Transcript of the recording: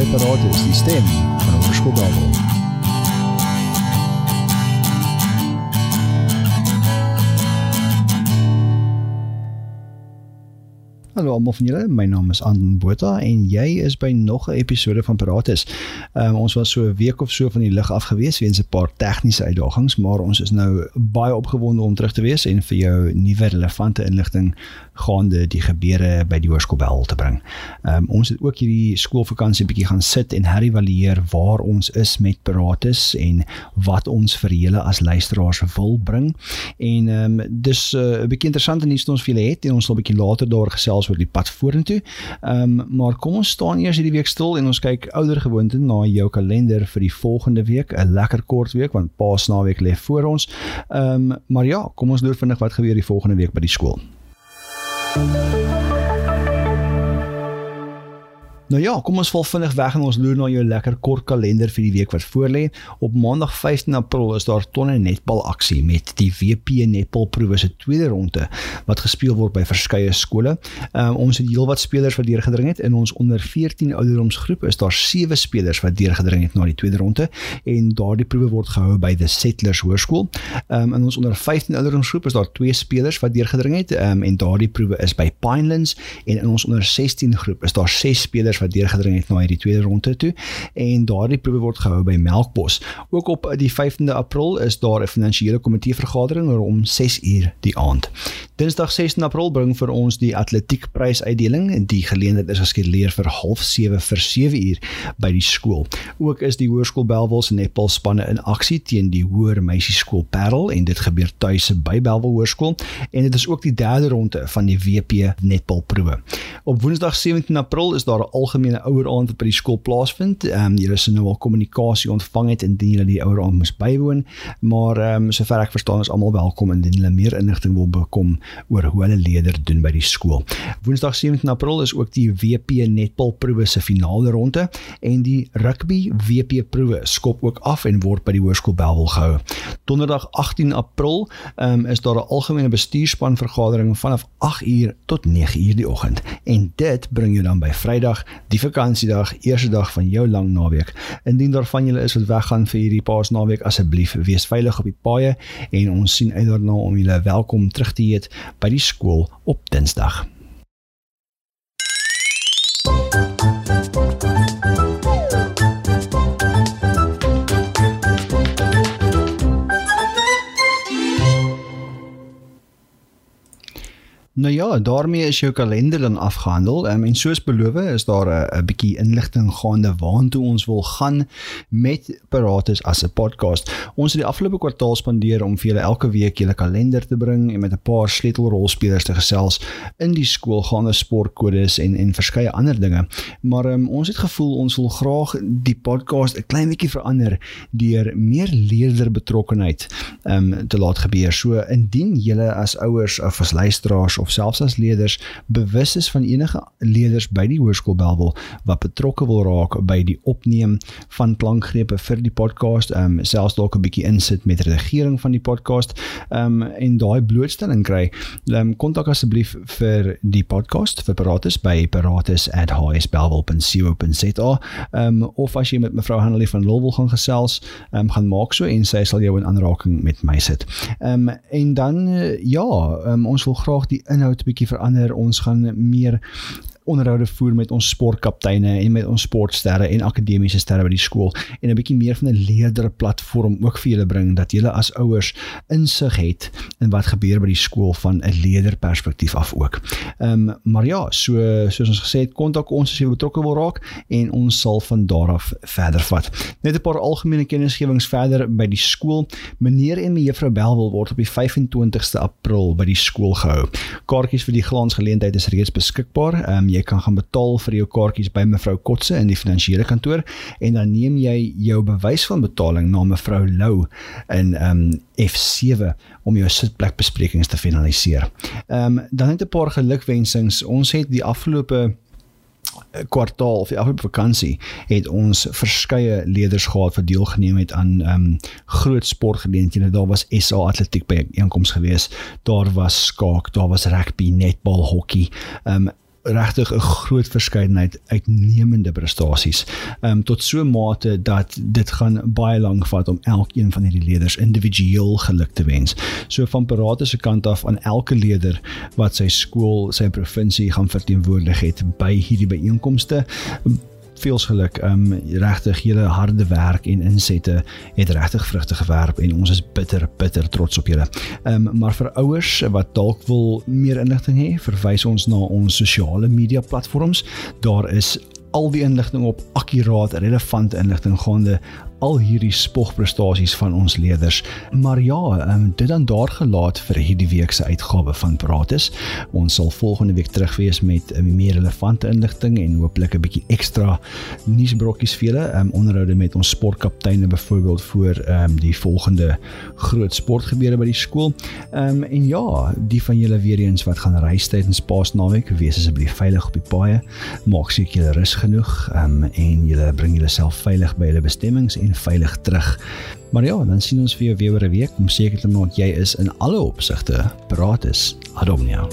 Piper Rogers i z tem na vrško domu. Hallo almal van julle, my naam is Anton Botha en jy is by nog 'n episode van Paratus. Um, ons was so 'n week of so van die lig af gewees weens 'n paar tegniese uitdagings, maar ons is nou baie opgewonde om terug te wees en vir jou nuwe relevante inligting gaande die gebeure by die hoërskool te bring. Um, ons het ook hierdie skoolvakansie bietjie gaan sit en herëvalueer waar ons is met Paratus en wat ons vir julle as luisteraars wil bring. En ehm um, dis uh, 'n uh, bietjie interessante nuus wat ons vir julle het en ons sal bietjie later daar gesels oor die pad vorentoe. Ehm um, maar kom ons staan eers hierdie week stil en ons kyk ouer gewoonte na jou kalender vir die volgende week, 'n lekker kort week want Paasnaweek lê voor ons. Ehm um, maar ja, kom ons loer vinnig wat gebeur die volgende week by die skool. Nou ja, kom ons val vinnig weg en ons loer na jou lekker kort kalender vir die week wat voorlê. Op Maandag 15 April is daar tonne netbal aksie met die WP netbal proewe se tweede ronde wat gespeel word by verskeie skole. Um, ons het heelwat spelers wat deurgedring het in ons onder 14 ouderdomsgroep is daar 7 spelers wat deurgedring het na die tweede ronde en daardie proewe word gehou by the Settlers Hoërskool. Um, in ons onder 15 ouderdomsgroep is daar 2 spelers wat deurgedring het um, en daardie proewe is by Pinelands en in ons onder 16 groep is daar 6 spelers wat deurgedring het na hierdie tweede ronde toe en daardie proewe word gehou by Melkbos. Ook op die 15de April is daar 'n finansiële komitee vergadering om 6 uur die aand. Dinsdag 16 April bring vir ons die atletiekprys uitdeling en die geleentheid is geskeduleer vir 07:30 vir 7 uur by die skool. Ook is die Hoërskool Belwel se netbal spanne in aksie teen die Hoër Meisieskool Parel en dit gebeur tuise by Belwel Hoërskool en dit is ook die derde ronde van die WP netbalproewe. Op Woensdag 17 April is daar 'n algemene ouer aand wat by die skool plaasvind. Ehm um, julle sien nou al kommunikasie ontvang het indien julle die ouer aand moes bywoon, maar ehm um, sover ek verstaan is almal welkom indien hulle meer inligting wil bekom oor hoe hulle leerder doen by die skool. Woensdag 17 April is ook die WP netbal proewe se finale ronde en die rugby WP proewe skop ook af en word by die hoërskool Belwel gehou. Donderdag 18 April ehm um, is daar 'n algemene bestuurspan vergadering vanaf 8uur tot 9uur die oggend en dit bring jou dan by Vrydag die vakansiedag, eerste dag van jou lang naweek. Indien daar van julle is wat weggaan vir hierdie Paasnaweek, asseblief wees veilig op die paaie en ons sien uit daarna om julle welkom terug te heet by die skool op Dinsdag. Nou ja, daarmee is jou kalender dan afgehandel. Um, en soos beloof is daar 'n 'n bietjie inligting gaande waartoe ons wil gaan met Paratus as 'n podcast. Ons het die afgelope kwartaal spandeer om vir julle elke week julle kalender te bring en met 'n paar sleutelrolspelers te gesels in die skoolgaande sportkodes en en verskeie ander dinge. Maar um, ons het gevoel ons wil graag die podcast 'n klein bietjie verander deur meer leerder betrokkenheid um, te laat gebeur. So indien julle as ouers of as luisteraars of selfs as leerders bewus is van enige leerders by die hoërskool Belwel wat betrokke wil raak by die opneem van klankgrepe vir die podcast, ehm um, selfs dalk 'n bietjie insit met redigering van die podcast, ehm um, en daai blootstelling kry, ehm um, kontak asseblief vir die podcast vir Paratus by paratus@hsbelwel.co.za. Ehm um, of as jy met mevrou Hanelie van Lowell gaan gesels, ehm um, gaan maak so en sy sal jou in aanraking met my sit. Ehm um, en dan uh, ja, um, ons wil graag die inhoud bietjie verander. Ons gaan meer onderhoude voer met ons sportkapteine en met ons sportsterre en akademiese sterre by die skool en 'n bietjie meer van 'n leerdere platform ook vir julle bring dat julle as ouers insig het in wat gebeur by die skool van 'n leerderperspektief af ook. Ehm um, maar ja, so soos ons gesê het, kontak ons as jy betrokke wil raak en ons sal van daar af verder vat. Net 'n paar algemene kennisgewings verder by die skool. Meneer en mevrou Belwel word op die 25ste April by die skool gehou. Kaartjies vir die glansgeleentheid is reeds beskikbaar. Ehm um, jy kan gaan betaal vir jou kaartjies by mevrou Kotse in die finansiële kantoor en dan neem jy jou bewys van betaling na mevrou Lou in um F7 om jou sitplekbesprekings te finaliseer. Um dan net 'n paar gelukwensings. Ons het die afgelope eh, kwartaal of die afgelope vakansie het ons verskeie leerders gehad wat deelgeneem het aan ehm um, groot sportgeleenthede. Daar was SA atletiek by einkoms geweest. Daar was skaak, daar was rugby, netbal, hokkie. Ehm um, regtig 'n groot verskeidenheid uitnemende prestasies. Ehm um, tot so 'n mate dat dit gaan baie lank vat om elkeen van hierdie leerders individueel geluk te wens. So van parate se kant af aan elke leerder wat sy skool, sy provinsie gaan verteenwoordig het by hierdie byeenkomste veels geluk. Ehm um, regtig julle harde werk en insette het regtig vrugte gewerp en ons is bitter bitter trots op julle. Ehm um, maar vir ouers wat dalk wil meer inligting hê, verwys ons na ons sosiale media platforms. Daar is al die inligting op akkuraat relevante inligting gaande al hierdie spogprestasies van ons leerders. Maar ja, um, dit dan daar gelaat vir hierdie week se uitgawe van Pratus. Ons sal volgende week terug wees met um, meer relevante inligting en hooplik 'n bietjie ekstra nuusbrokkies vir julle. Um, onderhoude met ons sportkapteine byvoorbeeld voor um, die volgende groot sportgebeure by die skool. Um, en ja, die van julle weer eens wat gaan reis tydens Paasnaweek, wees asseblief veilig op die paaie. Maak seker julle rus genoeg um, en julle bring julleself veilig by julle bestemmings en veilig terug. Maar ja, dan sien ons vir jou weer oor 'n week om seker te maak jy is in alle opsigte praat is Adomnia.